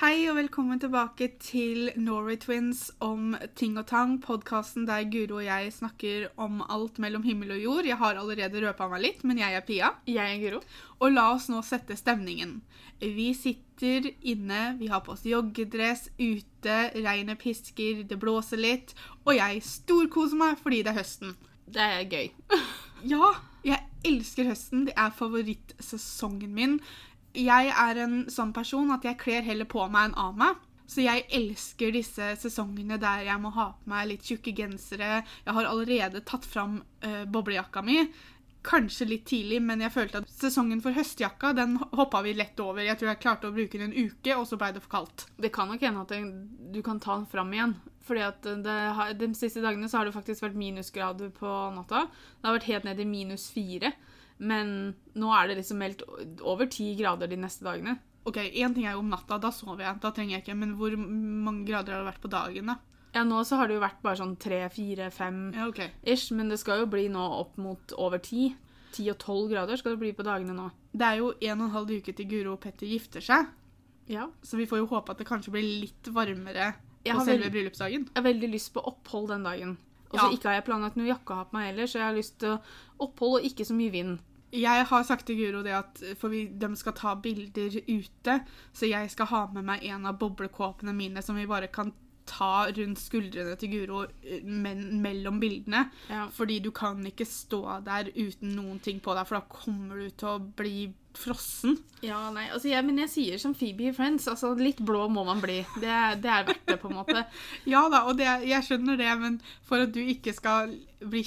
Hei og velkommen tilbake til Norway Twins om ting og tang, podkasten der Guro og jeg snakker om alt mellom himmel og jord. Jeg har allerede røpa meg litt, men jeg er Pia. Jeg er Guro. Og la oss nå sette stemningen. Vi sitter inne, vi har på oss joggedress, ute, regnet pisker, det blåser litt, og jeg storkoser meg fordi det er høsten. Det er gøy. Ja, jeg elsker høsten. Det er favorittsesongen min. Jeg er en sånn person at jeg kler heller på meg enn av meg. Så jeg elsker disse sesongene der jeg må ha på meg litt tjukke gensere. Jeg har allerede tatt fram uh, boblejakka mi. Kanskje litt tidlig, men jeg følte at sesongen for høstjakka den hoppa vi lett over. Jeg tror jeg klarte å bruke den en uke, og så blei det for kaldt. Det kan nok hende at du kan ta den fram igjen. Fordi at har, De siste dagene så har det faktisk vært minusgrader på natta. Det har vært helt ned i minus fire. Men nå er det liksom meldt over ti grader de neste dagene. Ok, Én ting er jo om natta, da sover jeg. Da trenger jeg ikke. Men hvor mange grader har det vært på dagen, da? Ja, nå så har det jo vært bare sånn tre, fire, fem ish. Men det skal jo bli nå opp mot over ti. Ti og tolv grader skal det bli på dagene nå. Det er jo en og en halv uke til Guro og Petter gifter seg. Ja. Så vi får jo håpe at det kanskje blir litt varmere Jeg på har selve veld- bryllupsdagen. Jeg har veldig lyst på opphold den dagen. Og så Ja. ikke har jeg planlagt noe jakke å ha på meg heller, så jeg har lyst til opphold og ikke så mye vind. Jeg har sagt til Guro det at for vi, de skal ta bilder ute, så jeg skal ha med meg en av boblekåpene mine som vi bare kan ta rundt skuldrene til Guro eh, men, mellom bildene. Ja. Fordi du kan ikke stå der uten noen ting på deg, for da kommer du til å bli frossen. Ja, nei, altså jeg, men jeg sier som Phoebe i Friends, altså litt blå må man bli. Det, det er verdt det, på en måte. Ja da, og det, jeg skjønner det, men for at du ikke skal bli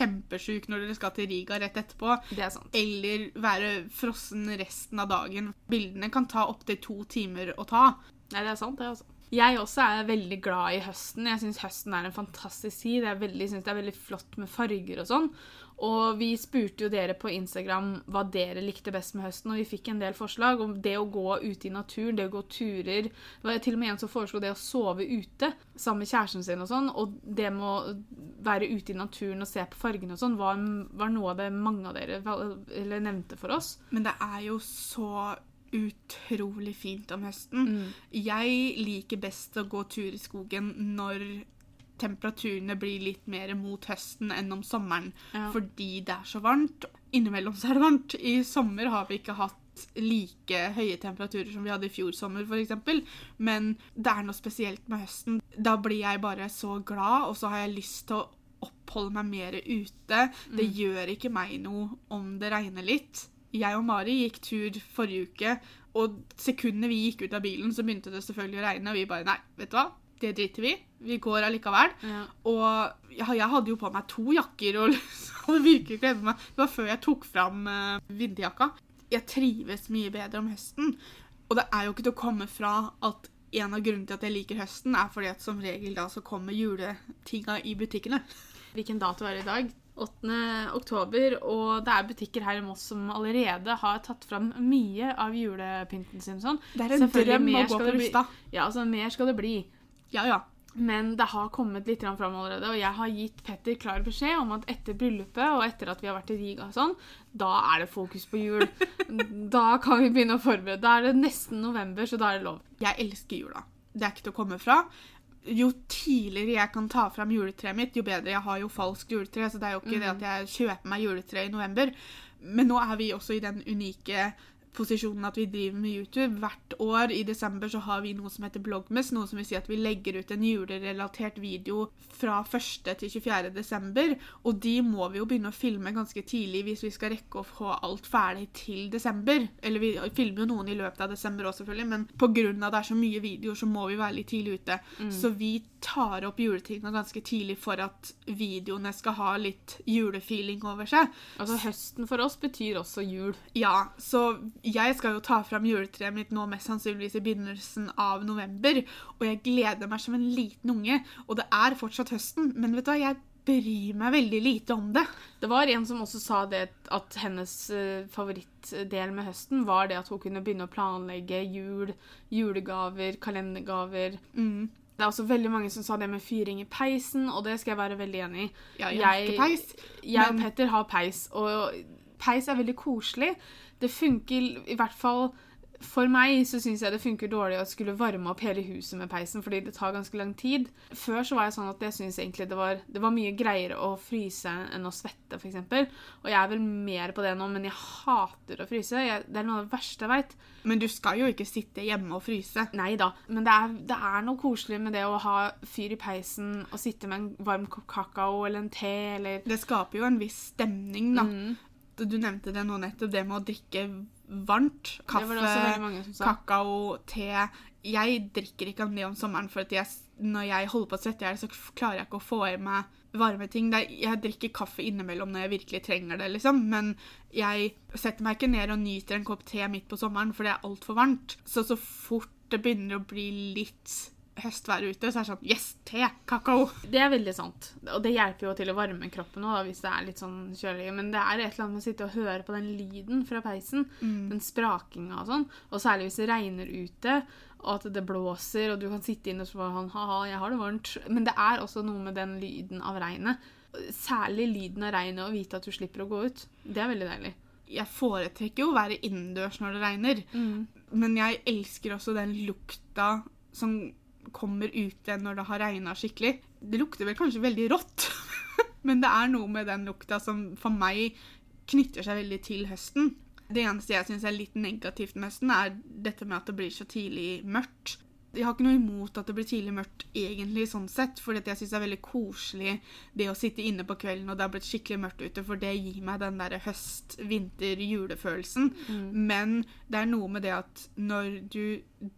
kjempesjuk når dere skal til Riga rett etterpå, Det er sant. eller være frossen resten av dagen Bildene kan ta opptil to timer å ta. Nei, det er sant, det, altså. Jeg også er veldig glad i høsten. Jeg syns høsten er en fantastisk tid. Jeg syns det er veldig flott med farger og sånn. Og vi spurte jo dere på Instagram hva dere likte best med høsten, og vi fikk en del forslag om det å gå ute i naturen, det å gå turer. Det var til og med en som foreslo det å sove ute sammen med kjæresten sin og sånn. Og det med å være ute i naturen og se på fargene og sånn, var, var noe av det mange av dere eller nevnte for oss. Men det er jo så utrolig fint om høsten. Jeg liker best å gå tur i skogen når temperaturene blir litt mer mot høsten enn om sommeren. Ja. Fordi det er så varmt. Innimellom så er det varmt. I sommer har vi ikke hatt like høye temperaturer som vi hadde i fjor sommer, f.eks. Men det er noe spesielt med høsten. Da blir jeg bare så glad, og så har jeg lyst til å oppholde meg mer ute. Det gjør ikke meg noe om det regner litt. Jeg og Mari gikk tur forrige uke, og sekundene vi gikk ut av bilen, så begynte det selvfølgelig å regne, og vi bare Nei, vet du hva? Det driter vi i. Vi går allikevel. Ja. Og ja, jeg hadde jo på meg to jakker og liksom hadde virkelig gledet meg. Det var før jeg tok fram uh, vinterjakka. Jeg trives mye bedre om høsten. Og det er jo ikke til å komme fra at en av grunnene til at jeg liker høsten, er fordi at som regel da så kommer juletinga i butikkene. Hvilken dato er det i dag? 8. oktober, og det er butikker her i Moss som allerede har tatt fram mye av julepynten sin. Sånn. Det er en drøm å gå på det. Rustad. Ja, altså, mer skal det bli. Ja, ja. Men det har kommet litt fram allerede, og jeg har gitt Petter klar beskjed om at etter bryllupet og etter at vi har vært i Riga og sånn, da er det fokus på jul. Da kan vi begynne å forberede. Da er det nesten november, så da er det lov. Jeg elsker jula. Det er ikke til å komme fra. Jo tidligere jeg kan ta fram juletreet mitt, jo bedre. Jeg har jo falskt juletre, så det er jo ikke det at jeg kjøper meg juletre i november. Men nå er vi også i den unike posisjonen at vi driver med YouTube. Hvert år i desember så har vi noe som heter Blogmas, noe som vil si at vi legger ut en julerelatert video fra 1. til 24. desember, og de må vi jo begynne å filme ganske tidlig hvis vi skal rekke å få alt ferdig til desember. Eller vi filmer jo noen i løpet av desember også, selvfølgelig, men av det er så mye videoer, så må vi være litt tidlig ute. Så vi tar opp juletingene ganske tidlig for at videoene skal ha litt julefeeling over seg. Altså, høsten for oss betyr også jul. Ja, så jeg skal jo ta fram juletreet mitt nå mest sannsynligvis i begynnelsen av november, og jeg gleder meg som en liten unge, og det er fortsatt høsten, men vet du hva, jeg bryr meg veldig lite om det. Det var en som også sa det at hennes eh, favorittdel med høsten var det at hun kunne begynne å planlegge jul, julegaver, kalendergaver. Mm. Det er også veldig mange som sa det med fyring i peisen, og det skal jeg være veldig enig i. Ja, jeg jeg, peis, Jeg og men- Petter har peis, og peis er veldig koselig. Det funker i hvert fall For meg så syns jeg det funker dårlig å skulle varme opp hele huset med peisen, fordi det tar ganske lang tid. Før så var jeg sånn at jeg syns egentlig det var, det var mye greiere å fryse enn å svette, f.eks. Og jeg er vel mer på det nå, men jeg hater å fryse. Jeg, det er noe av det verste jeg veit. Men du skal jo ikke sitte hjemme og fryse. Nei da, men det er, det er noe koselig med det å ha fyr i peisen og sitte med en varm kopp kakao eller en te eller Det skaper jo en viss stemning, da. Mm. Du nevnte det nå nettopp, det med å drikke varmt. Det var det Kaffe, som sa. kakao, te. Jeg drikker ikke det om sommeren, for jeg, når jeg holder på å svette så klarer jeg ikke å få i meg varme ting. Jeg drikker kaffe innimellom når jeg virkelig trenger det, liksom. Men jeg setter meg ikke ned og nyter en kopp te midt på sommeren, for det er altfor varmt. Så så fort det begynner å bli litt høstvær ute, så er det sånn Yes, te! Kakao! Det er veldig sant. Og det hjelper jo til å varme kroppen òg, hvis det er litt sånn kjølig. Men det er et eller annet med å sitte og høre på den lyden fra peisen. Den sprakinga og sånn. Og særlig hvis det regner ute, og at det blåser, og du kan sitte inne og så sånn Ha-ha, jeg har det varmt. Men det er også noe med den lyden av regnet. Særlig lyden av regnet og vite at du slipper å gå ut. Det er veldig deilig. Jeg foretrekker jo å være innendørs når det regner, men jeg elsker også den lukta som kommer ute når det har regna skikkelig. Det lukter vel kanskje veldig rått, men det er noe med den lukta som for meg knytter seg veldig til høsten. Det eneste jeg syns er litt negativt med høsten, er dette med at det blir så tidlig mørkt. Jeg har ikke noe imot at det blir tidlig mørkt, egentlig, sånn sett, for jeg syns det er veldig koselig det å sitte inne på kvelden og det har blitt skikkelig mørkt ute, for det gir meg den der høst-vinter-julefølelsen. Men det er noe med det at når du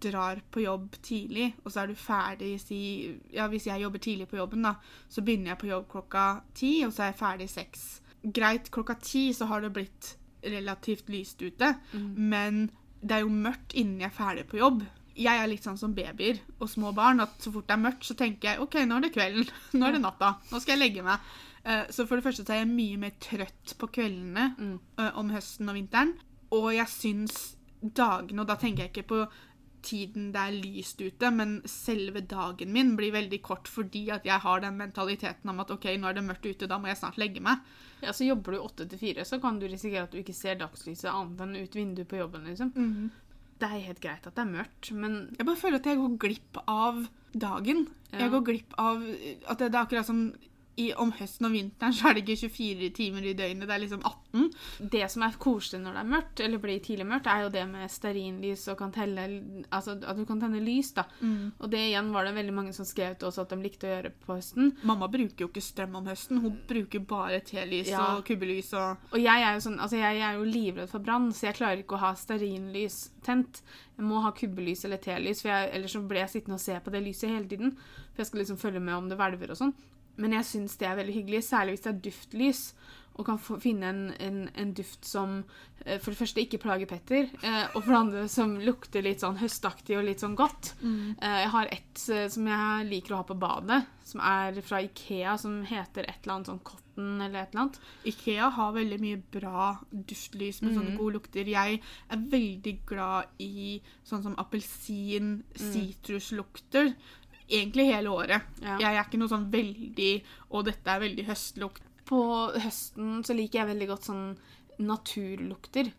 drar på jobb tidlig, og så er du ferdig si Ja, hvis jeg jobber tidlig på jobben, da, så begynner jeg på jobb klokka ti, og så er jeg ferdig seks. Greit, klokka ti så har det blitt relativt lyst ute, men det er jo mørkt innen jeg er ferdig på jobb. Jeg er litt sånn som babyer og små barn, at så fort det er mørkt, så tenker jeg OK, nå er det kvelden. Nå er det natta. Nå skal jeg legge meg. Eh, Så for det første så er jeg mye mer trøtt på kveldene Mm. eh, om høsten og vinteren. Og jeg syns dagene, og da tenker jeg ikke på tiden det er lyst ute, men selve dagen min blir veldig kort fordi at jeg har den mentaliteten om at OK, nå er det mørkt ute, da må jeg snart legge meg. Ja, så Jobber du åtte til fire, så kan du risikere at du ikke ser dagslyset annet enn ut vinduet på jobben. liksom. Det er helt greit at det er mørkt, men Jeg bare føler at jeg går glipp av dagen. Ja. Jeg går glipp av at det, det er akkurat som i, om høsten og vinteren så er det ikke 24 timer i døgnet, det er liksom 18. det som er koselig når det er mørkt, eller blir tidlig mørkt, er jo det med stearinlys og kan telle Altså at du kan tenne lys, da. Og det igjen var det veldig mange som skrev til oss at de likte å gjøre på høsten. Mamma bruker jo ikke strøm om høsten, hun bruker bare telys Ja. og kubbelys og Og jeg er jo sånn, altså jeg er jo livredd for brann, så jeg klarer ikke å ha stearinlys tent. Jeg må ha kubbelys eller telys, for jeg, ellers så blir jeg sittende og se på det lyset hele tiden. For jeg skal liksom følge med om det hvelver og sånn. Men jeg syns det er veldig hyggelig, særlig hvis det er duftlys. Og kan få, finne en, en, en duft som eh, for det første ikke plager Petter, eh, og for det andre som lukter litt sånn høstaktig og litt sånn godt. Eh, jeg har et eh, som jeg liker å ha på badet, som er fra Ikea, som heter et eller annet sånn cotton eller et eller annet. Ikea har veldig mye bra duftlys med sånne gode lukter. Jeg er veldig glad i sånn som appelsin, sitruslukter. Egentlig hele året. Ja. Jeg er ikke noe sånn veldig Og dette er veldig høstlukt. På høsten så liker jeg veldig godt sånn naturlukter.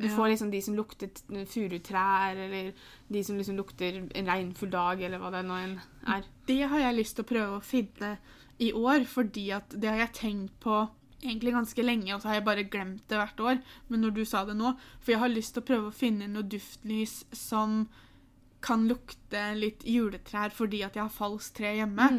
Du Ja. får liksom de som lukter furutrær, eller de som liksom lukter en regnfull dag, eller hva det nå enn er. Det har jeg lyst til å prøve å finne i år, fordi at det har jeg tenkt på egentlig ganske lenge, og så har jeg bare glemt det hvert år. Men når du sa det nå For jeg har lyst til å prøve å finne noe duftlys som kan lukte litt juletrær fordi at jeg har falskt tre hjemme.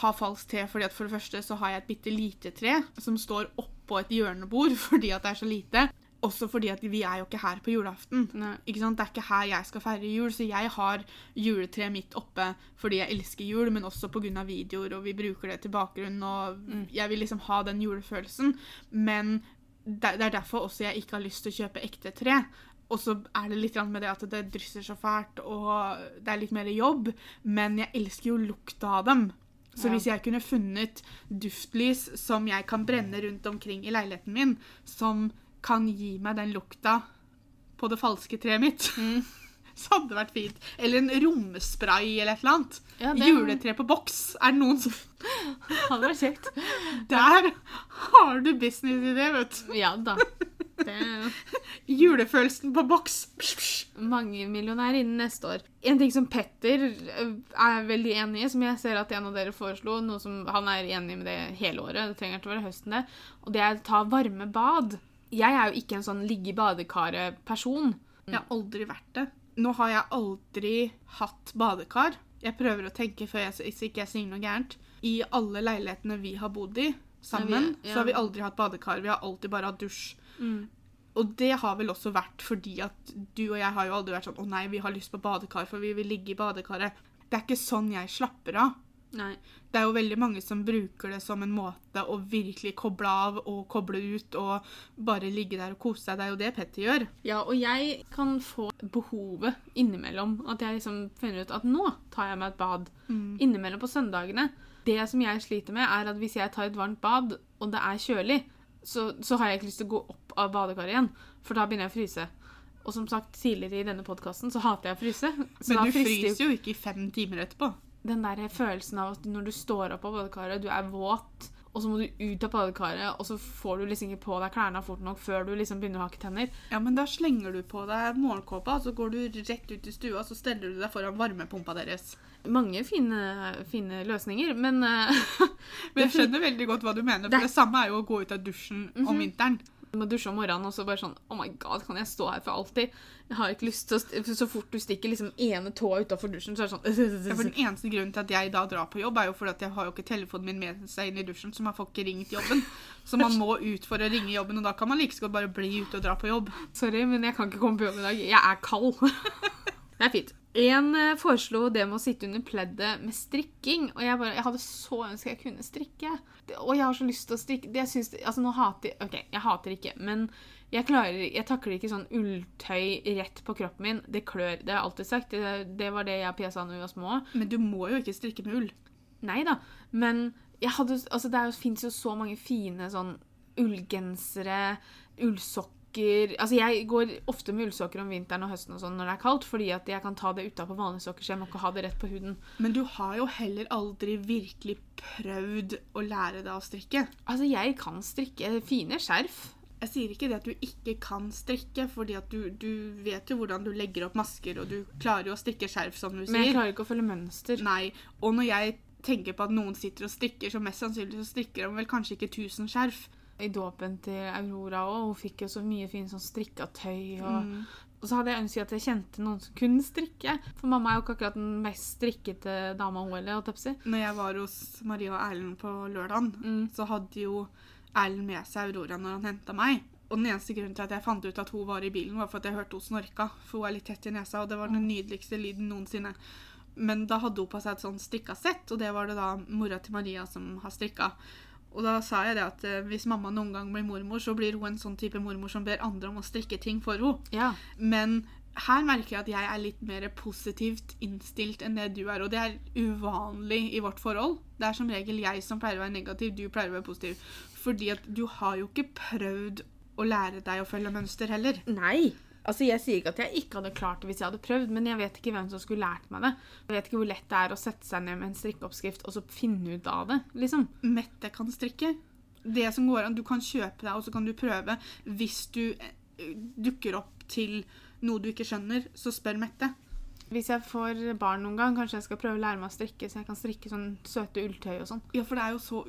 Har falskt tre fordi at for det første så har jeg et bitte lite tre som står oppå et hjørnebord fordi at det er så lite. Også fordi at vi er jo ikke her på julaften. Ikke sant? Det er ikke her jeg skal feire jul, så jeg har juletreet mitt oppe fordi jeg elsker jul, men også pga. videoer, og vi bruker det til bakgrunn, og jeg vil liksom ha den julefølelsen. Men det er derfor også jeg ikke har lyst til å kjøpe ekte tre. Og så er det litt med det at det drysser så fælt, og det er litt mer jobb, men jeg elsker jo lukta av dem. Så Ja. hvis jeg kunne funnet duftlys som jeg kan brenne rundt omkring i leiligheten min, som kan gi meg den lukta på det falske treet mitt, så hadde det vært fint. Eller en romspray eller et eller annet. Ja, det- Juletre på boks. Er det noen som Hadde vært kjekt. Der har du businessidé, vet du. Ja da. Julefølelsen på boks. Mangemillionær innen neste år. En ting som Petter øh, er veldig enig i, som jeg ser at en av dere foreslo, noe som han er enig med det hele året, det trenger ikke å være høsten det, og det er å ta varme bad. Jeg er jo ikke en sånn ligge i badekaret-person. Jeg har aldri vært det. Nå har jeg aldri hatt badekar. Jeg prøver å tenke før jeg, så ikke jeg sier noe gærent. I alle leilighetene vi har bodd i sammen, vi- ja. så har vi aldri hatt badekar. Vi har alltid bare hatt dusj. Og det har vel også vært fordi at du og jeg har jo aldri vært sånn 'Å nei, vi har lyst på badekar, for vi vil ligge i badekaret'. Det er ikke sånn jeg slapper av. Nei. Det er jo veldig mange som bruker det som en måte å virkelig koble av og koble ut og bare ligge der og kose seg. Det er jo det Petter gjør. Ja, og jeg kan få behovet innimellom. At jeg liksom finner ut at nå tar jeg meg et bad. Innimellom på søndagene. Det som jeg sliter med, er at hvis jeg tar et varmt bad, og det er kjølig, så, så har jeg ikke lyst til å gå opp av badekaret igjen. For da begynner jeg å fryse. Og som sagt tidligere i denne podkasten, så hater jeg å fryse. Så Men du fryser jo ikke i fem timer etterpå. den der følelsen av at når du står opp av badekaret, du er våt, og så må du ut av badekaret, og så får du liksom ikke på deg klærne fort nok før du liksom begynner å hakke tenner. Ja, men da slenger du på deg morgenkåpa, så går du rett ut i stua, så steller du deg foran varmepumpa deres. Mange fine, fine løsninger, men uh, Men jeg skjønner veldig godt hva du mener, for det samme er jo å gå ut av dusjen om vinteren. Må dusje om morgenen, og så bare sånn Oh my god, kan jeg stå her for alltid? Jeg har ikke lyst til å Så fort du stikker liksom ene tåa utafor dusjen, så er det Ja, sånn for Den eneste grunnen til at jeg da drar på jobb, er jo fordi at jeg har jo ikke telefonen min med seg inn i dusjen, så man får ikke ringt jobben. Så man må ut for å ringe jobben, og da kan man like så godt bare bli ute og dra på jobb. Sorry, men jeg kan ikke komme på jobb i dag. Jeg er kald. det er fint. En eh, foreslo det med å sitte under pleddet med strikking, og jeg bare Jeg hadde så ønsket jeg kunne strikke. Det- Og jeg har så lyst til å strikke det jeg synes, Altså, nå hater OK, jeg hater ikke, men jeg klarer Jeg takler ikke sånn ulltøy rett på kroppen min. Det klør. Det har jeg alltid sagt. Det, det var det jeg og Pia sa da vi var små. Men du må jo ikke strikke med ull. Nei da, men jeg hadde, altså det fins jo så mange fine sånn ullgensere, ullsokker Altså Jeg går ofte med ullsokker om vinteren og høsten og sånn når det er kaldt, fordi at jeg kan ta det utapå vanlige sokker, så jeg må ikke ha det rett på huden. Men du har jo heller aldri virkelig prøvd å lære deg å strikke. Altså, jeg kan strikke fine skjerf. Jeg sier ikke det at du ikke kan strikke, fordi at du, du vet jo hvordan du legger opp masker, og du klarer jo å strikke skjerf, som du sier. Men jeg klarer ikke å følge mønster. Nei, og når jeg tenker på at noen sitter og strikker, så mest sannsynlig så strikker de vel kanskje ikke 1000 skjerf. I dåpen til Aurora òg. Hun fikk jo så mye fint sånn strikka tøy. Og, Mm. og så hadde jeg ønsket at jeg kjente noen som kunne strikke. For mamma er jo ikke akkurat den mest strikkete dama hun heller. Når jeg var hos Maria og Erlend på lørdagen, Mm. så hadde jo Erlend med seg Aurora når han henta meg. Og den eneste grunnen til at jeg fant ut at hun var i bilen, var for at jeg hørte hun snorka. For hun er litt tett i nesa, og det var den nydeligste lyden noensinne. Men da hadde hun på seg et sånn strikka sett, og det var det da mora til Maria som har strikka. Og da sa jeg det at eh, hvis mamma noen gang blir mormor, så blir hun en sånn type mormor som ber andre om å strikke ting for henne. Ja. Men her merker jeg at jeg er litt mer positivt innstilt enn det du er, og det er uvanlig i vårt forhold. Det er som regel jeg som pleier å være negativ, du pleier å være positiv. Fordi at du har jo ikke prøvd å lære deg å følge mønster heller. Nei. Altså, Jeg sier ikke at jeg ikke hadde klart det hvis jeg hadde prøvd, men jeg vet ikke hvem som skulle lært meg det. Jeg vet ikke hvor lett det er å sette seg ned med en strikkeoppskrift og så finne ut av det. liksom. Mette kan strikke. Det som går an, Du kan kjøpe deg, og så kan du prøve. Hvis du eh, dukker opp til noe du ikke skjønner, så spør Mette. Hvis jeg får barn noen gang, kanskje jeg skal prøve å lære meg å strikke, så jeg kan strikke sånn søte ulltøy og sånn. Ja, for det er jo så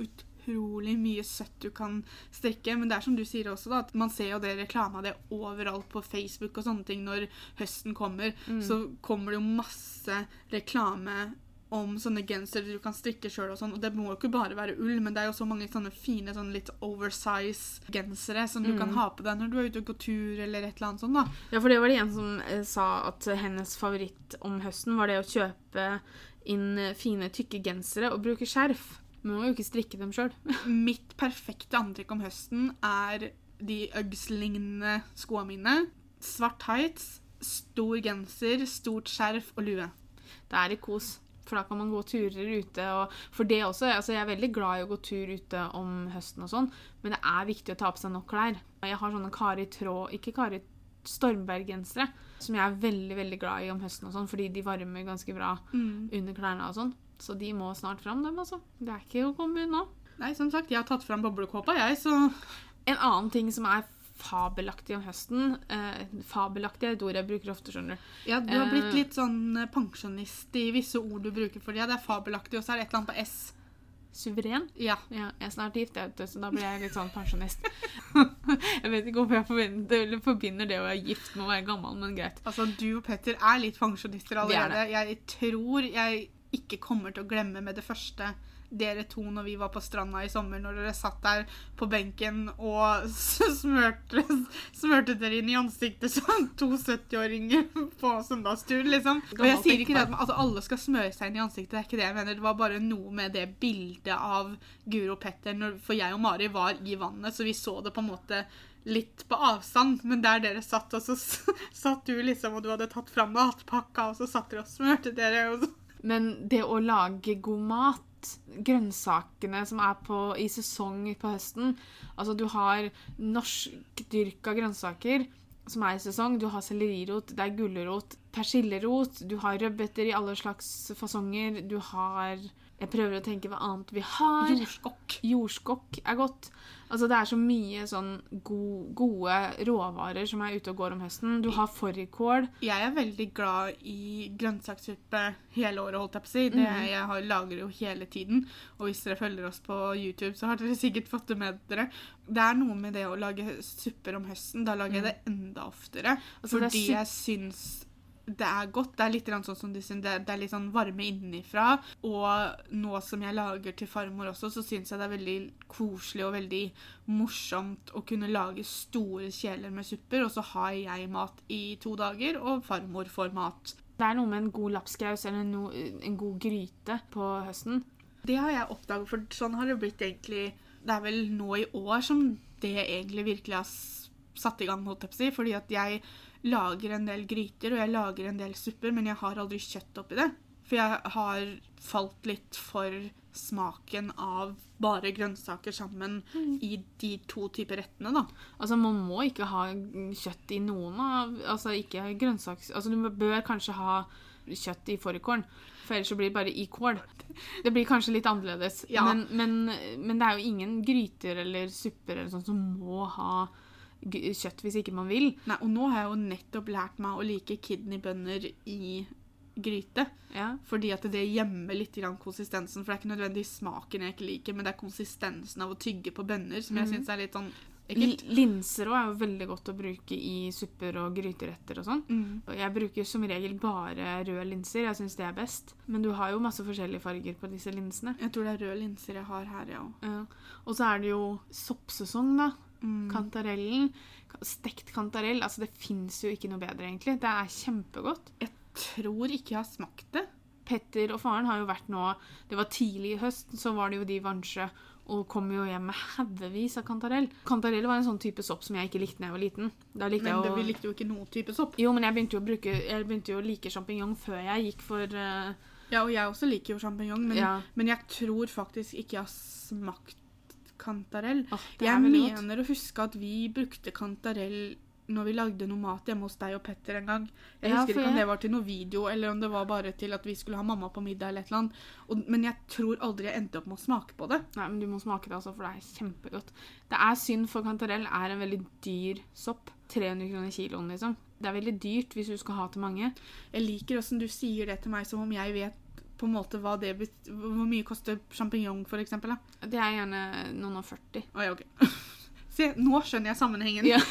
utrolig mye søtt du kan strikke. Men det er som du sier også, da, at man ser jo det reklame av det overalt på Facebook og sånne ting når høsten kommer. Så kommer det jo masse reklame om sånne gensere du kan strikke sjøl og sånn. Og det må jo ikke bare være ull, men det er jo så mange sånne fine sånn litt oversize gensere som du kan ha på deg når du er ute og går tur eller et eller annet sånt, da. Ja, for det var det en som eh, sa at hennes favoritt om høsten var det å kjøpe inn fine, tykke gensere og bruke skjerf. Man må jo ikke strikke dem sjøl. Mitt perfekte antrekk om høsten er de Uggs-lignende skoene mine. Svart tights, stor genser, stort skjerf og lue. Det er i kos. For da kan man gå turer ute. Og for det også, altså Jeg er veldig glad i å gå tur ute om høsten, og sånn, men det er viktig å ta på seg nok klær. Jeg har sånne Kari Tråd Ikke Kari Stormberg-gensere som jeg er veldig veldig glad i om høsten, og sånn, fordi de varmer ganske bra under klærne. og sånn. Så de må snart fram, dem, altså. Det er ikke å komme unna. Nei, som sagt, jeg har tatt fram boblekåpa, jeg, så En annen ting som er fabelaktig om høsten. Eh, fabelaktig er et ord jeg bruker ofte, skjønner du. Ja, du har blitt Eh. litt sånn eh, pensjonist i visse ord du bruker for det. Det er fabelaktig, og så er det et eller annet på S. Suveren. Ja. Ja, jeg er snart gift, jeg, så da blir jeg litt sånn pensjonist. jeg vet ikke hvorfor jeg forbinder, forbinder det å være gift med å være gammel, men greit. Altså, du og Petter er litt pensjonister er allerede. Jeg tror jeg ikke kommer til å glemme med det første dere to når vi var på stranda i sommer, når dere satt der på benken og smørte, smørte dere inn i ansiktet som to 70-åringer på søndagstur, liksom. Og jeg sier ikke det at altså, alle skal smøre seg inn i ansiktet, det er ikke det jeg mener. Det var bare noe med det bildet av Guro og Petter, når, for jeg og Mari var i vannet, så vi så det på en måte litt på avstand, men der dere satt, og så satt du liksom, og du hadde tatt fram matpakka, og så satt dere og smørte dere, og så Men det å lage god mat, grønnsakene som er på, i sesong på høsten Altså, du har norskdyrka grønnsaker som er i sesong. Du har sellerirot, det er gulrot, persillerot, du har rødbeter i alle slags fasonger. Du har Jeg prøver å tenke hva annet vi har. jordskokk. Jordskokk er godt. Altså, det er så mye sånn go gode råvarer som er ute og går om høsten. Du har fårikål. Jeg er veldig glad i grønnsakssuppe hele året, holdt jeg på å si. Det, jeg har, lager jo hele tiden. Og hvis dere følger oss på YouTube, så har dere sikkert fått det med dere. Det er noe med det å lage supper om høsten. Da lager jeg det enda oftere. Altså, fordi jeg syns det er godt. Det er litt sånn som du sier, det, er litt sånn varme innenfra. Og nå som jeg lager til farmor også, så syns jeg det er veldig koselig og veldig morsomt å kunne lage store kjeler med supper, og så har jeg mat i to dager, og farmor får mat. Det er noe med en god lapskaus eller no, en god gryte på høsten. Det har jeg oppdaget, for sånn har det blitt egentlig Det er vel nå i år som det egentlig virkelig har satt i gang, holdt jeg på å si. Fordi at jeg lager en del gryter, og jeg lager en del supper, men jeg har aldri kjøtt oppi det. For jeg har falt litt for smaken av bare grønnsaker sammen i de to typer rettene, da. Altså, man må ikke ha kjøtt i noen av Altså, ikke grønnsaks... Altså, du bør kanskje ha kjøtt i fårikålen, for ellers så blir det bare i kål. Det blir kanskje litt annerledes, Ja. men, men, men det er jo ingen gryter eller supper eller sånt som må ha kjøtt hvis ikke man vil. Nei, og nå har jeg jo nettopp lært meg å like kidneybønner i gryte. Ja. Fordi at det gjemmer litt konsistensen. For det er ikke nødvendigvis smaken jeg ikke liker, men det er konsistensen av å tygge på bønner som jeg syns er litt sånn ekkelt. Linser også er jo veldig godt å bruke i supper og gryteretter og sånn. Mm. Jeg bruker som regel bare røde linser. Jeg syns det er best. Men du har jo masse forskjellige farger på disse linsene. Jeg tror det er røde linser jeg har her, ja. Ja. Og så er det jo soppsesong, da. Mm. Kantarellen. Stekt kantarell. Altså, det fins jo ikke noe bedre, egentlig. Det er kjempegodt. Jeg tror ikke jeg har smakt det. Petter og faren har jo vært nå Det var tidlig i høst, så var det jo de i Vansjø og kom jo hjem med haugevis av kantarell. Kantarell var en sånn type sopp som jeg ikke likte da jeg var liten. Likte Men det, jeg vi likte jo ikke noen type sopp. Jo, men jeg begynte jo å, bruke, jeg begynte jo å like sjampinjong før jeg gikk for uh... Ja, og jeg også liker jo sjampinjong, men, Ja. men jeg tror faktisk ikke jeg har smakt kantarell. åh, Jeg er mener å huske at vi brukte kantarell når vi lagde noe mat hjemme hos deg og Petter en gang. Jeg Ja, husker ikke ikke om det var til noe video, eller om det var bare til at vi skulle ha mamma på middag eller et eller annet. Og, men jeg tror aldri jeg endte opp med å smake på det. Nei, men du må smake det, altså, for det er kjempegodt. Det er synd, for kantarell er en veldig dyr sopp. 300 kroner kiloen, liksom. Det er veldig dyrt hvis du skal ha til mange. Jeg liker åssen du sier det til meg som om jeg vet på en måte hva det bet Hvor mye koster sjampinjong, for eksempel? da? Det er gjerne noen og 40. Å ja, ok. Se, nå skjønner jeg sammenhengen. Ja.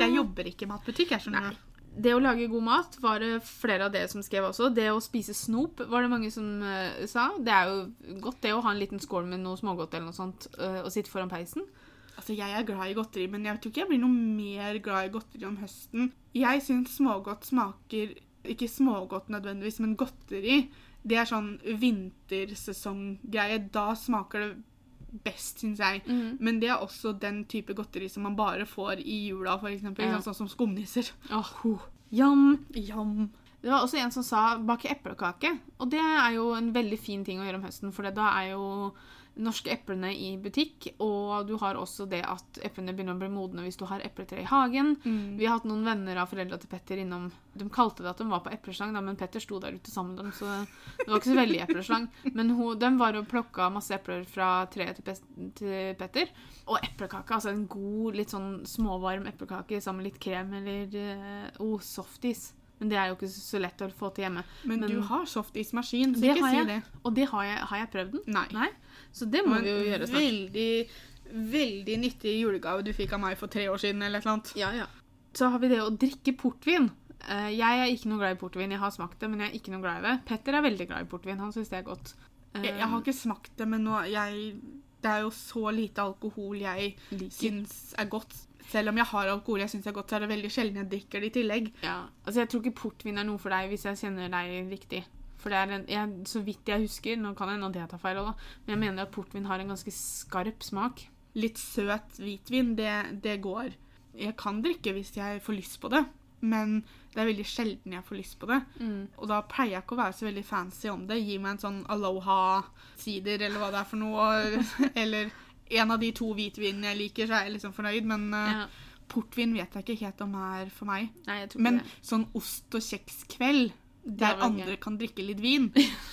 Jeg jobber ikke i matbutikk, jeg skjønner. Nei. Det å lage god mat var det flere av dere som skrev også. Det å spise snop var det mange som uh, sa. Det er jo godt det å ha en liten skål med noe smågodt eller noe sånt uh, og sitte foran peisen. Altså, Jeg er glad i godteri, men jeg tror ikke jeg blir noe mer glad i godteri om høsten. Jeg syns smågodt smaker Ikke smågodt nødvendigvis, men godteri. Det er sånn vintersesonggreie. Da smaker det best, syns jeg. Mm. Men det er også den type godteri som man bare får i jula, eksempel. Ja. Sånn som skumnisser. Åh, Jam! Jam. Det var også en som sa bake eplekake. Og det er jo en veldig fin ting å gjøre om høsten, for da er jo norske eplene i butikk. Og du har også det at eplene begynner å bli modne hvis du har epletre i hagen. Mm. Vi har hatt noen venner av foreldra til Petter innom De kalte det at de var på epleslang, men Petter sto der ute sammen med dem, så det var ikke så veldig epleslang. Men hun, de var og plukka masse epler fra treet til, til Petter. Og eplekake, altså en god, litt sånn småvarm eplekake sammen med litt krem eller eh, oh, softis. Men det er jo ikke så lett å få til hjemme. Men, Men- du har softismaskin, så ikke si det. Og det har jeg, har jeg prøvd den? Nei. Nei. Så det må vi jo gjøre snart. Veldig, veldig nyttig julegave du fikk av meg for tre år siden, eller et eller annet. Ja, ja. Så har vi det å drikke portvin. Eh, jeg er ikke noe glad i portvin. Jeg har smakt det, men jeg er ikke noe glad i det. Petter er veldig glad i portvin. Han syns det er godt. Jeg, jeg har ikke smakt det, men nå jeg, Det er jo så lite alkohol jeg syns er godt. Selv om jeg har alkohol jeg syns er godt, så er det veldig sjelden jeg drikker det i tillegg. Ja. Altså, jeg tror ikke portvin er noe for deg hvis jeg kjenner deg riktig. For det er en, jeg, så vidt jeg husker, nå kan hende jeg tar feil da, men jeg mener at portvin har en ganske skarp smak. Litt søt hvitvin, det, det går. Jeg kan drikke hvis jeg får lyst på det, men det er veldig sjelden jeg får lyst på det. Og da pleier jeg ikke å være så veldig fancy om det. Gi meg en sånn Aloha-sider eller hva det er for noe. Eller en av de to hvitvinene jeg liker, så er jeg liksom fornøyd. Men eh, Ja. portvin vet jeg ikke helt om er for meg. Nei, jeg tror Men sånn ost og kjeks-kveld, der andre kan drikke litt vin,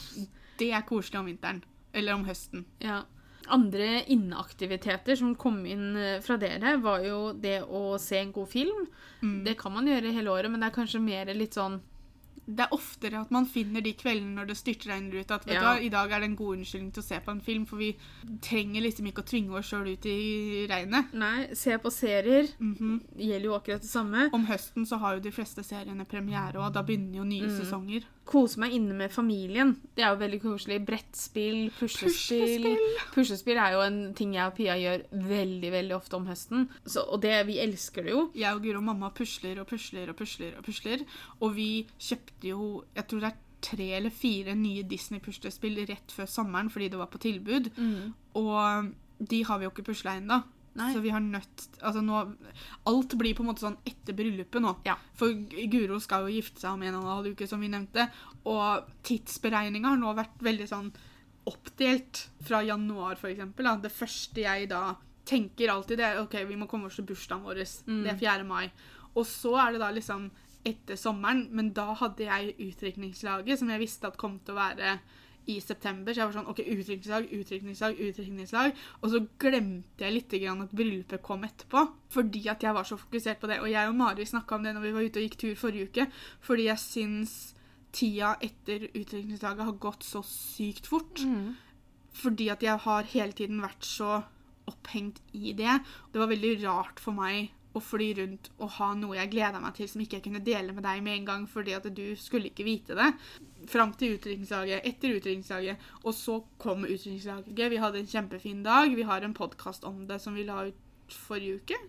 det er koselig om vinteren. Eller om høsten. Ja. Andre inneaktiviteter som kom inn eh, fra dere, var jo det å se en god film. Mm. Det kan man gjøre hele året, men det er kanskje mer litt sånn Det er oftere at man finner de kveldene når det styrtregner ut, at vet Ja. du i dag er det en god unnskyldning til å se på en film, for vi trenger liksom ikke å tvinge oss sjøl ut i regnet. Nei, se på serier. mm -hmm. gjelder jo akkurat det samme. Om høsten så har jo de fleste seriene premiere, og da begynner jo nye Mm. sesonger. Kose meg inne med familien. Det er jo veldig koselig. Brettspill, puslespill. Puslespill er jo en ting jeg og Pia gjør veldig veldig ofte om høsten. Så, og det, vi elsker det jo. Jeg og Guro og mamma pusler og pusler og pusler og pusler, og vi kjøpte jo Jeg tror det er tre eller fire nye Disney-puslespill rett før sommeren fordi det var på tilbud. Og de har vi jo ikke pusla ennå. Så vi har nødt Altså nå Alt blir på en måte sånn etter bryllupet nå. Ja. For Guro skal jo gifte seg om en og en halv uke, som vi nevnte. Og tidsberegninga har nå vært veldig sånn oppdelt fra januar, eksempel. Det første jeg da tenker alltid, det er OK, vi må komme oss til bursdagen vår. Det er 4. mai. Og så er det da liksom etter sommeren, men da hadde jeg utdrikningslaget, som jeg visste at kom til å være i september. Så jeg var sånn OK, utdrikningslag, utdrikningslag, utdrikningslag. Og så glemte jeg litt grann at bryllupet kom etterpå. Fordi at jeg var så fokusert på det. Og jeg og Mari snakka om det når vi var ute og gikk tur forrige uke. Fordi jeg syns tida etter utdrikningslaget har gått så sykt fort. Fordi at jeg har hele tiden vært så opphengt i det. Det var veldig rart for meg å fly rundt og ha noe jeg gleda meg til som ikke jeg kunne dele med deg med en gang, fordi at du skulle ikke vite det. Fram til utrykningsdagen, etter utrykningsdagen, og så kom utrykningsdagen. Vi hadde en kjempefin dag. Vi har en podkast om det som vi la ut forrige uke.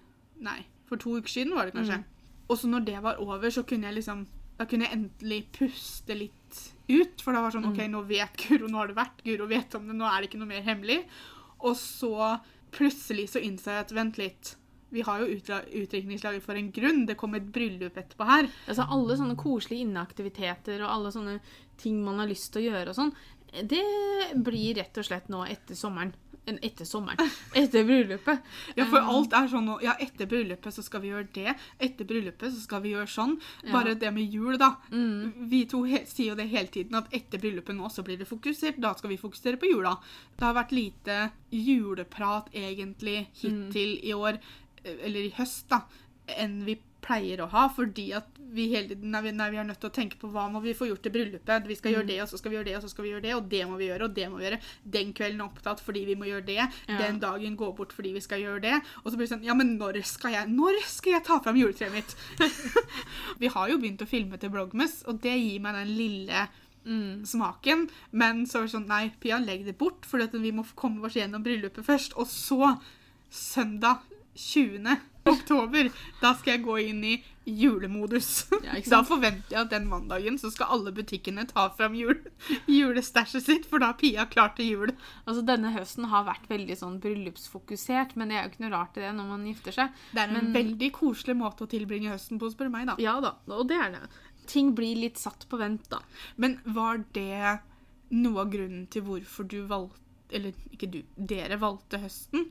Nei, for to uker siden var det kanskje. Og så når det var over, så kunne jeg liksom Da kunne jeg endelig puste litt ut. For da var det sånn OK, nå vet Guro, nå har det vært. Guro vet om det, nå er det ikke noe mer hemmelig. Og så plutselig så innså jeg at vent litt. Vi har jo utdrikningslaget for en grunn. Det kom et bryllup etterpå her. Altså Alle sånne koselige inneaktiviteter og alle sånne ting man har lyst til å gjøre og sånn, det blir rett og slett nå etter sommeren. Etter sommeren. Etter bryllupet. Ja, for Um, alt er sånn nå. Ja, etter bryllupet så skal vi gjøre det. Etter bryllupet så skal vi gjøre sånn. Bare det med jul, da. Vi to sier jo det hele tiden, at etter bryllupet nå så blir det fokusert. Da skal vi fokusere på jula. Det har vært lite juleprat egentlig hittil i år, eller i høst, da, enn vi pleier å ha, fordi at vi hele tiden er nei, vi er nødt til å tenke på hva må vi få gjort til bryllupet. Vi skal gjøre det, og så skal vi gjøre det, og så skal vi gjøre det, og det må vi gjøre, og det må vi gjøre. Den kvelden er opptatt fordi vi må gjøre det. Den dagen går bort fordi vi skal gjøre det. Og så blir det sånn Ja, men når skal jeg Når skal jeg ta fram juletreet mitt? vi har jo begynt å filme til Blogmus, og det gir meg den lille smaken. Men så er det sånn Nei, Pia, legg det bort, for vi må komme oss gjennom bryllupet først. Og så, søndag 20. oktober, da skal jeg gå inn i julemodus. Ja, da forventer jeg at den mandagen så skal alle butikkene ta fram jul, julestæsjet sitt, for da er Pia klar til jul. Altså Denne høsten har vært veldig sånn bryllupsfokusert, men det er jo ikke noe rart i det når man gifter seg. Det er en Men- veldig koselig måte å tilbringe høsten på, spør du meg, da. Ja da, og det er det. Ting blir litt satt på vent, da. Men var det noe av grunnen til hvorfor du valgte Eller ikke du, dere valgte høsten.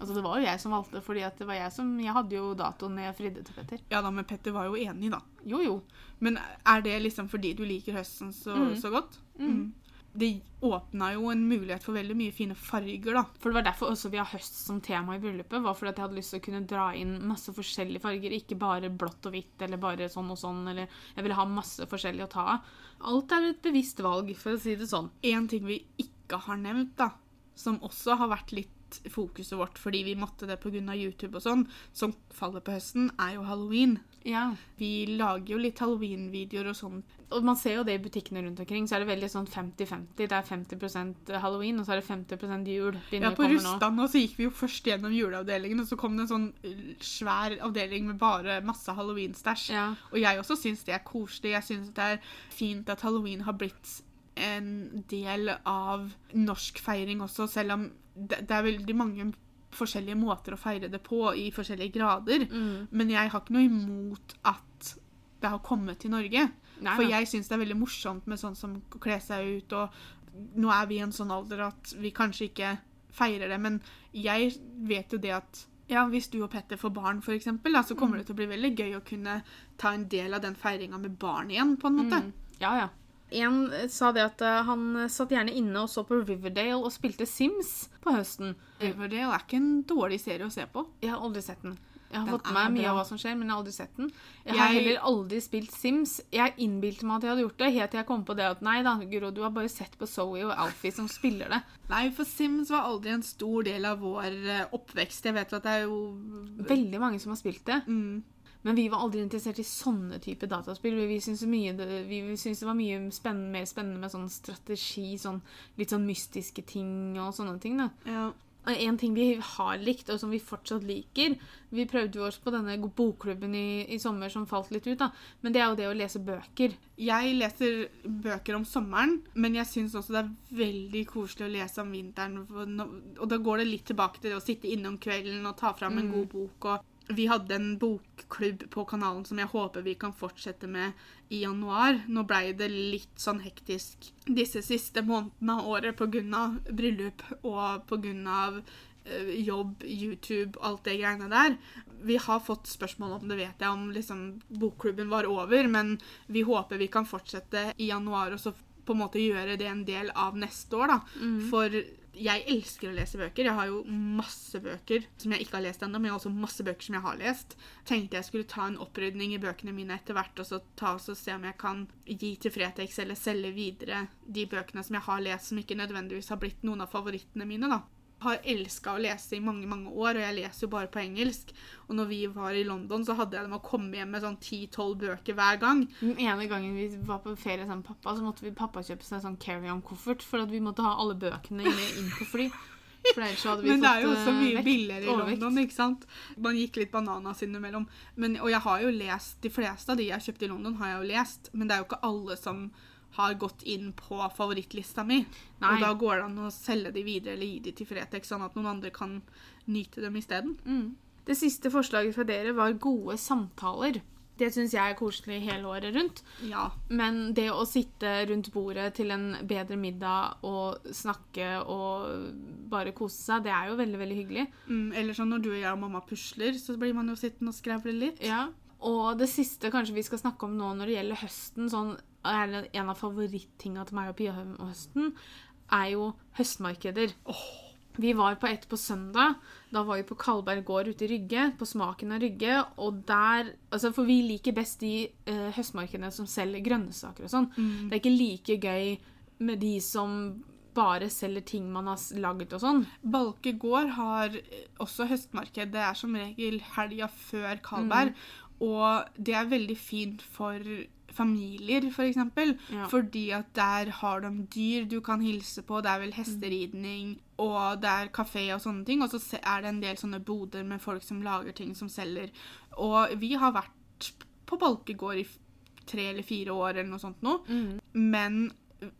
Altså, det var jo jeg som valgte, fordi det var jeg som Jeg hadde jo datoen jeg fridde til Petter. Ja da, men Petter var jo enig, da. Jo, jo. Men er det liksom fordi du liker høsten så, Mm. så godt? Mm. Det åpna jo en mulighet for veldig mye fine farger, da. For det var derfor også vi har høst som tema i bryllupet. var fordi at jeg hadde lyst til å kunne dra inn masse forskjellige farger. Ikke bare blått og hvitt eller bare sånn og sånn. eller Jeg ville ha masse forskjellig å ta av. Alt er et bevisst valg, for å si det sånn. En ting vi ikke har nevnt, da, som også har vært litt fokuset vårt fordi vi måtte det pga. YouTube og sånn, som faller på høsten, er jo halloween. Ja. Vi lager jo litt halloween-videoer og sånn. Og man ser jo det i butikkene rundt omkring, så er det veldig sånn 50-50. Det er 50% halloween, og så er det 50% jul. Ja, På komme nå. Så gikk vi jo først gjennom juleavdelingen, og så kom det en sånn uh, svær avdeling med bare masse halloween-stæsj. Ja. Og jeg også syns det er koselig. Jeg syns det er fint at halloween har blitt en del av norsk feiring også, selv om det, det er veldig mange forskjellige måter å feire det på i forskjellige grader. Mm. Men jeg har ikke noe imot at det har kommet til Norge. Nei, For jeg syns det er veldig morsomt med sånn som å kle seg ut, og nå er vi i en sånn alder at vi kanskje ikke feirer det, men jeg vet jo det at ja, Hvis du og Petter får barn, for eksempel, da, så kommer Mm. det til å bli veldig gøy å kunne ta en del av den feiringa med barn igjen, på en måte. Mm. Ja, ja. En eh, sa det at eh, han satt gjerne inne og så på Riverdale og spilte Sims på høsten. Riverdale er ikke en dårlig serie å se på. Jeg har aldri sett den. Jeg har Den fått med meg mye bra. av hva som skjer, men jeg har aldri sett den. Jeg har heller aldri spilt Sims. Jeg innbilte meg at jeg hadde gjort det, helt til jeg kom på det at nei da, Guro, du har bare sett på Zoe og Alfie som spiller det. Nei, for Sims var aldri en stor del av vår eh, oppvekst. Jeg vet at det er jo Veldig mange som har spilt det. mm, Men vi var aldri interessert i sånne type dataspill. Vi syntes, mye, vi syntes det var mye spennende, mer spennende med sånn strategi, sånn, litt sånn mystiske ting og sånne ting. da. ja. En ting vi har likt, og som vi fortsatt liker Vi prøvde jo oss på denne bokklubben i, i sommer som falt litt ut, da. Men det er jo det å lese bøker. Jeg leser bøker om sommeren, men jeg syns også det er veldig koselig å lese om vinteren. Og da går det litt tilbake til det å sitte inne om kvelden og ta fram en god bok. og vi hadde en bokklubb på kanalen som jeg håper vi kan fortsette med i januar. Nå blei det litt sånn hektisk disse siste månedene av året pga. bryllup og pga. Uh, jobb, YouTube, alt det greiene der. Vi har fått spørsmål om det, vet jeg, om liksom bokklubben var over, men vi håper vi kan fortsette i januar og så på en måte gjøre det en del av neste år, da. For jeg elsker å lese bøker. Jeg har jo masse bøker som jeg ikke har lest ennå, men jeg har også masse bøker som jeg har lest. Tenkte jeg skulle ta en opprydning i bøkene mine etter hvert, og så ta og se om jeg kan gi til Fretex eller selge videre de bøkene som jeg har lest, som ikke nødvendigvis har blitt noen av favorittene mine, da. Har elska å lese i mange mange år, og jeg leser jo bare på engelsk. Og når vi var i London, så hadde jeg det med å komme hjem med sånn 10-12 bøker hver gang. Den ene gangen vi var på ferie sammen med pappa, så måtte vi pappa kjøpe seg sånn carry-on-koffert, for at vi måtte ha alle bøkene inne inn på fly. Men det er jo også eh, mye vekt, billigere i overvekt. London, ikke sant? Man gikk litt bananas innimellom. Men, og jeg har jo lest De fleste av de jeg kjøpte i London, har jeg jo lest. Men det er jo ikke alle som har gått inn på favorittlista mi. Nei. Og da går det an å selge de videre eller gi de til Fretex, sånn at noen andre kan nyte dem isteden. Mm. Det siste forslaget fra dere var gode samtaler. Det syns jeg er koselig hele året rundt. Ja. Men det å sitte rundt bordet til en bedre middag og snakke og bare kose seg, det er jo veldig, veldig hyggelig. Mm, eller sånn når du og jeg og mamma pusler, så blir man jo sittende og skravle litt. Ja. Og det siste kanskje vi skal snakke om nå når det gjelder høsten, sånn, en av favorittinga til meg og Pia om høsten, er jo høstmarkeder. Vi var på et på søndag. Da var vi på Kalberg gård ute i Rygge, på Smaken av Rygge. Og der, altså For vi liker best de eh, høstmarkedene som selger grønnsaker og sånn. Det er ikke like gøy med de som bare selger ting man har laget og sånn. Balke gård har eh, også høstmarked. Det er som regel helga før Kalberg. Og det er veldig fint for familier, f.eks. For eksempel, Ja. fordi at der har de dyr du kan hilse på. Det er vel hesteridning, og det er kafé og sånne ting. Og så er det en del sånne boder med folk som lager ting som selger. Og vi har vært på Balke gård i tre eller fire år eller noe sånt nå. Men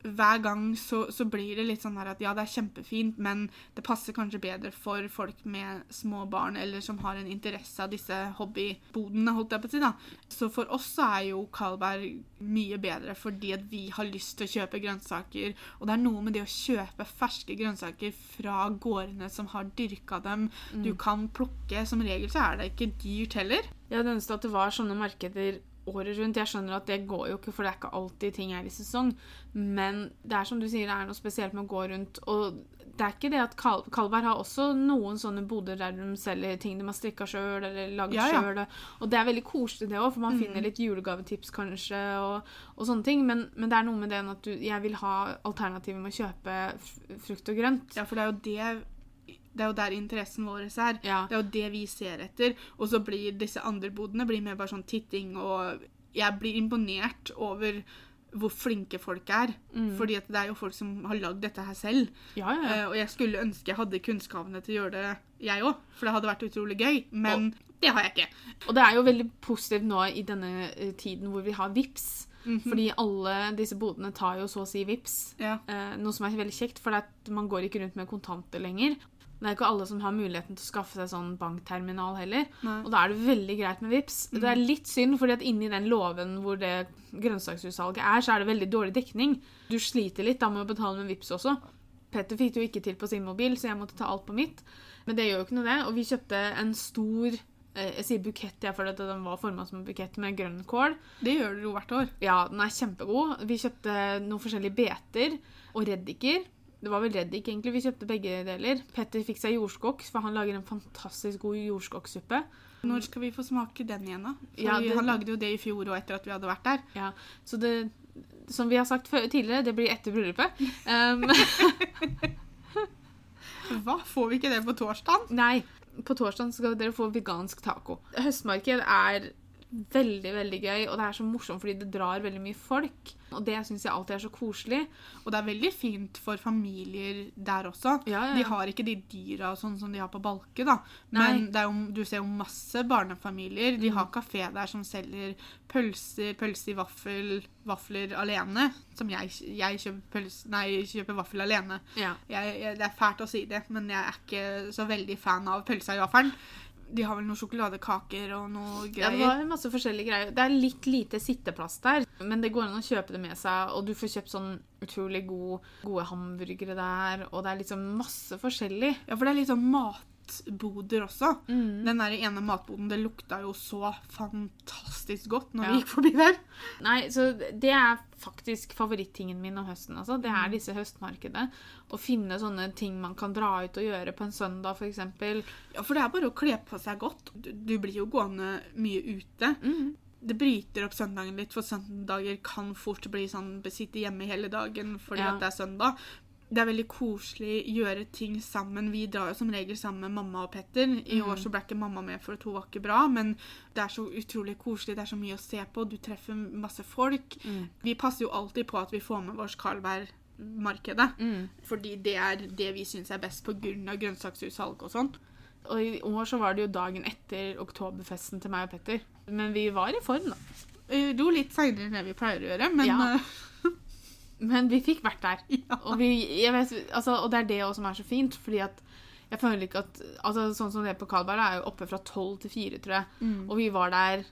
hver gang så, så blir det litt sånn her at ja, det er kjempefint, men det passer kanskje bedre for folk med små barn eller som har en interesse av disse hobbybodene, holdt jeg på å si. da. Så for oss så er jo Carlberg mye bedre fordi at vi har lyst til å kjøpe grønnsaker. Og det er noe med det å kjøpe ferske grønnsaker fra gårdene som har dyrka dem. Du kan plukke. Som regel så er det ikke dyrt heller. Jeg hadde ønsket at det var sånne markeder året rundt. Jeg skjønner at det går jo ikke, for det er ikke alltid ting er i sesong. Men det er som du sier, det er noe spesielt med å gå rundt. Og det er ikke det at Kal Kalberg har også noen sånne boder der de selger ting de har strikka sjøl eller laget Ja, ja. sjøl. Og det er veldig koselig, det òg, for man Mm. finner litt julegavetips kanskje og, og sånne ting. Men, men det er noe med det at du, jeg vil ha alternativet med å kjøpe frukt og grønt. Ja, for det er jo det det er jo der interessen vår er. Ja. Det er jo det vi ser etter. Og så blir disse andre bodene blir mer bare sånn titting, og jeg blir imponert over hvor flinke folk er. Fordi at det er jo folk som har lagd dette her selv. Ja, ja, ja. Uh, og jeg skulle ønske jeg hadde kunnskapene til å gjøre det, jeg òg. For det hadde vært utrolig gøy. Men det har jeg ikke. Og det er jo veldig positivt nå i denne eh, tiden hvor vi har VIPs. Fordi alle disse bodene tar jo så å si VIPs. Eh, noe som er veldig kjekt, for man går ikke rundt med kontanter lenger. Det er ikke alle som har muligheten til å skaffe seg sånn bankterminal heller. Nei. Og da er det veldig greit med VIPs. Det er litt synd, fordi at inni den låven hvor det grønnsaksutsalget er, så er det veldig dårlig dekning. Du sliter litt da med å betale med VIPs også. Petter fikk det jo ikke til på sin mobil, så jeg måtte ta alt på mitt. Men det gjør jo ikke noe det. Og vi kjøpte en stor eh, Jeg sier bukett, jeg, at den var forma som en bukett med grønnkål. Det gjør dere jo hvert år. Ja, den er kjempegod. Vi kjøpte noen forskjellige beter og reddiker. Det var vel reddik, egentlig. Vi kjøpte begge deler. Petter fikk seg jordskokk, for han lager en fantastisk god jordskokksuppe. Når skal vi få smake den igjen, da? For Ja, det- Han lagde jo det i fjor og etter at vi hadde vært der. Ja, så det Som vi har sagt tidligere, det blir etter bryllupet. Um, Hva? Får vi ikke det på torsdag? nei, på torsdag skal dere få vegansk taco. Høstmarked er veldig, veldig gøy, og det er så morsomt fordi det drar veldig mye folk. Og det syns jeg alltid er så koselig. Og det er veldig fint for familier der også. Ja, ja. De har ikke de dyra sånn som de har på Balke, da. Nei. Men det jo, du ser jo masse barnefamilier. De Mm. har kafé der som selger pølser, pølse i vaffel, vafler alene. Som jeg, jeg kjøper, pølse nei, kjøper vaffel alene. Ja. Jeg, jeg, det er fælt å si det, men jeg er ikke så veldig fan av pølsa i vaffelen. De har vel noen sjokoladekaker og noe Ja, det greier. var masse forskjellige greier. Det er litt lite sitteplass der, men det går an å kjøpe det med seg, og du får kjøpt sånn utrolig god, gode hamburgere der, og det er liksom masse forskjellig. Ja, for det er litt sånn matboder også. Mm. Den der ene matboden, det lukta jo så fantastisk godt når Ja. vi gikk forbi der. Nei, så det er faktisk favorittingen min om høsten, altså. Det er disse høstmarkedene. Å finne sånne ting man kan dra ut og gjøre på en søndag, eksempel. Ja, for det er bare å kle på seg godt. Du, du blir jo gående mye ute. Det bryter opp søndagen litt, for søndager kan fort bli sånn besitte hjemme hele dagen fordi Ja. at det er søndag. Det er veldig koselig å gjøre ting sammen. Vi drar jo som regel sammen med mamma og Petter. I år så ble ikke mamma med for at hun var ikke bra, men det er så utrolig koselig. Det er så mye å se på. Du treffer masse folk. Vi passer jo alltid på at vi får med oss Carlberg-markedet. Mm. Fordi det er det vi syns er best pga. grønnsaksutsalg og sånn. Og i år så var det jo dagen etter oktoberfesten til meg og Petter. Men vi var i form, da. Vi dro litt seinere enn det vi pleier å gjøre, men Ja. Men vi fikk vært der. Ja. Og, vi, vet, altså, og det er det også som er så fint, fordi at jeg føler ikke at altså, Sånn som det på Kalberg er jo oppe fra tolv til fire, tror jeg. Mm. Og vi var der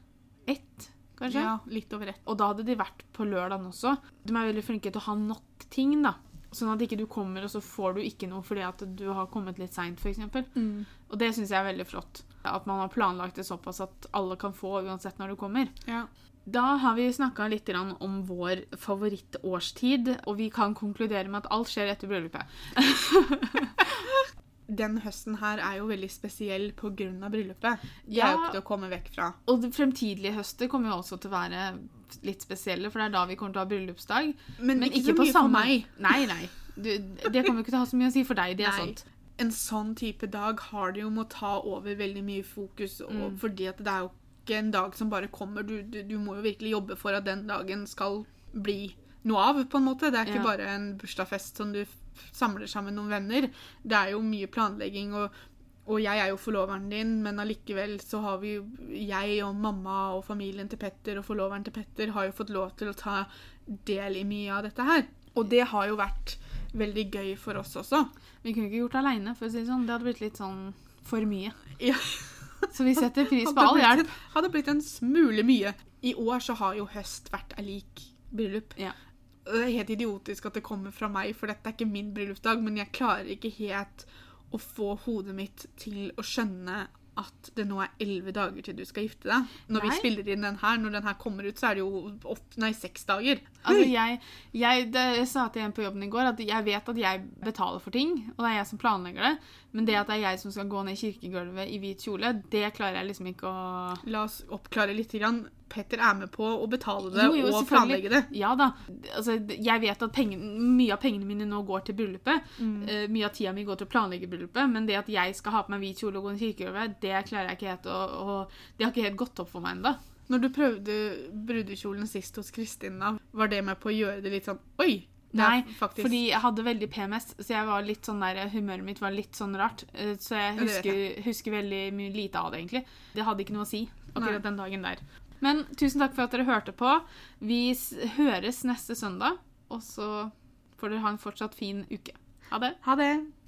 ett, kanskje. ja, litt over ett. Og da hadde de vært på lørdagen også. De er veldig flinke til å ha nok ting, da. Sånn at ikke du kommer, og så får du ikke noe fordi at du har kommet litt seint, f.eks. Og det syns jeg er veldig flott. At man har planlagt det såpass at alle kan få uansett når du kommer. Ja. Da har vi snakka litt om vår favorittårstid, og vi kan konkludere med at alt skjer etter bryllupet. Den høsten her er jo veldig spesiell pga. bryllupet. Det er jo ikke til å komme vekk fra. Og fremtidige høster kommer jo også til å være litt spesielle, for det er da vi kommer til å ha bryllupsdag. Men, Men ikke, ikke, så på mye samme for meg. Nei, nei. Du, det kommer ikke til å ha så mye å si for deg. Det er Nei. sant. En sånn type dag har det jo med å ta over veldig mye fokus, og, Mm. fordi at det er jo ikke en dag som bare kommer. Du, du, du må jo virkelig jobbe for at den dagen skal bli noe av, på en måte. Det er ikke Ja. bare en bursdagsfest som du samler sammen noen venner. Det er jo mye planlegging, og, og jeg er jo forloveren din, men allikevel så har vi Jeg og mamma og familien til Petter og forloveren til Petter har jo fått lov til å ta del i mye av dette her. Og det har jo vært veldig gøy for oss også. Vi kunne ikke gjort det aleine, for å si det sånn. Det hadde blitt litt sånn for mye. Ja. Så vi setter pris på all hjelp. hadde blitt en smule mye. I år så har jo høst vært ei lik bryllup. Ja. Det er helt idiotisk at det kommer fra meg, for dette er ikke min bryllupsdag, men jeg klarer ikke helt å få hodet mitt til å skjønne at det nå er elleve dager til du skal gifte deg. Når vi spiller inn den her, når den her kommer ut, så er det jo åtte, nei, seks dager. Altså, jeg, jeg, det, jeg sa til en på jobben i går at jeg vet at jeg betaler for ting, og det er jeg som planlegger det, men det at det er jeg som skal gå ned kirkegulvet i hvit kjole, det klarer jeg liksom ikke å La oss oppklare litt. Grann. Petter er med på å betale det Jo, jo, og planlegge det. Ja da. Altså, jeg vet at pengen, mye av pengene mine nå går til bryllupet. Mm. Uh, mye av tida mi går til å planlegge bryllupet, men det at jeg skal ha på meg hvit kjole og gå i kirkegulvet, det klarer jeg ikke helt å og Det har ikke helt gått opp for meg ennå. Når du prøvde brudekjolen sist hos Kristina, var det med på å gjøre det litt sånn Oi! Nei, faktisk fordi jeg hadde veldig PMS, så jeg var litt sånn der, humøret mitt var litt sånn rart. Eh, Så jeg husker, husker veldig mye lite av det, egentlig. Det hadde ikke noe å si akkurat Nei. den dagen der. Men tusen takk for at dere hørte på. Vi høres neste søndag, og så får dere ha en fortsatt fin uke. Ha det. Ha det!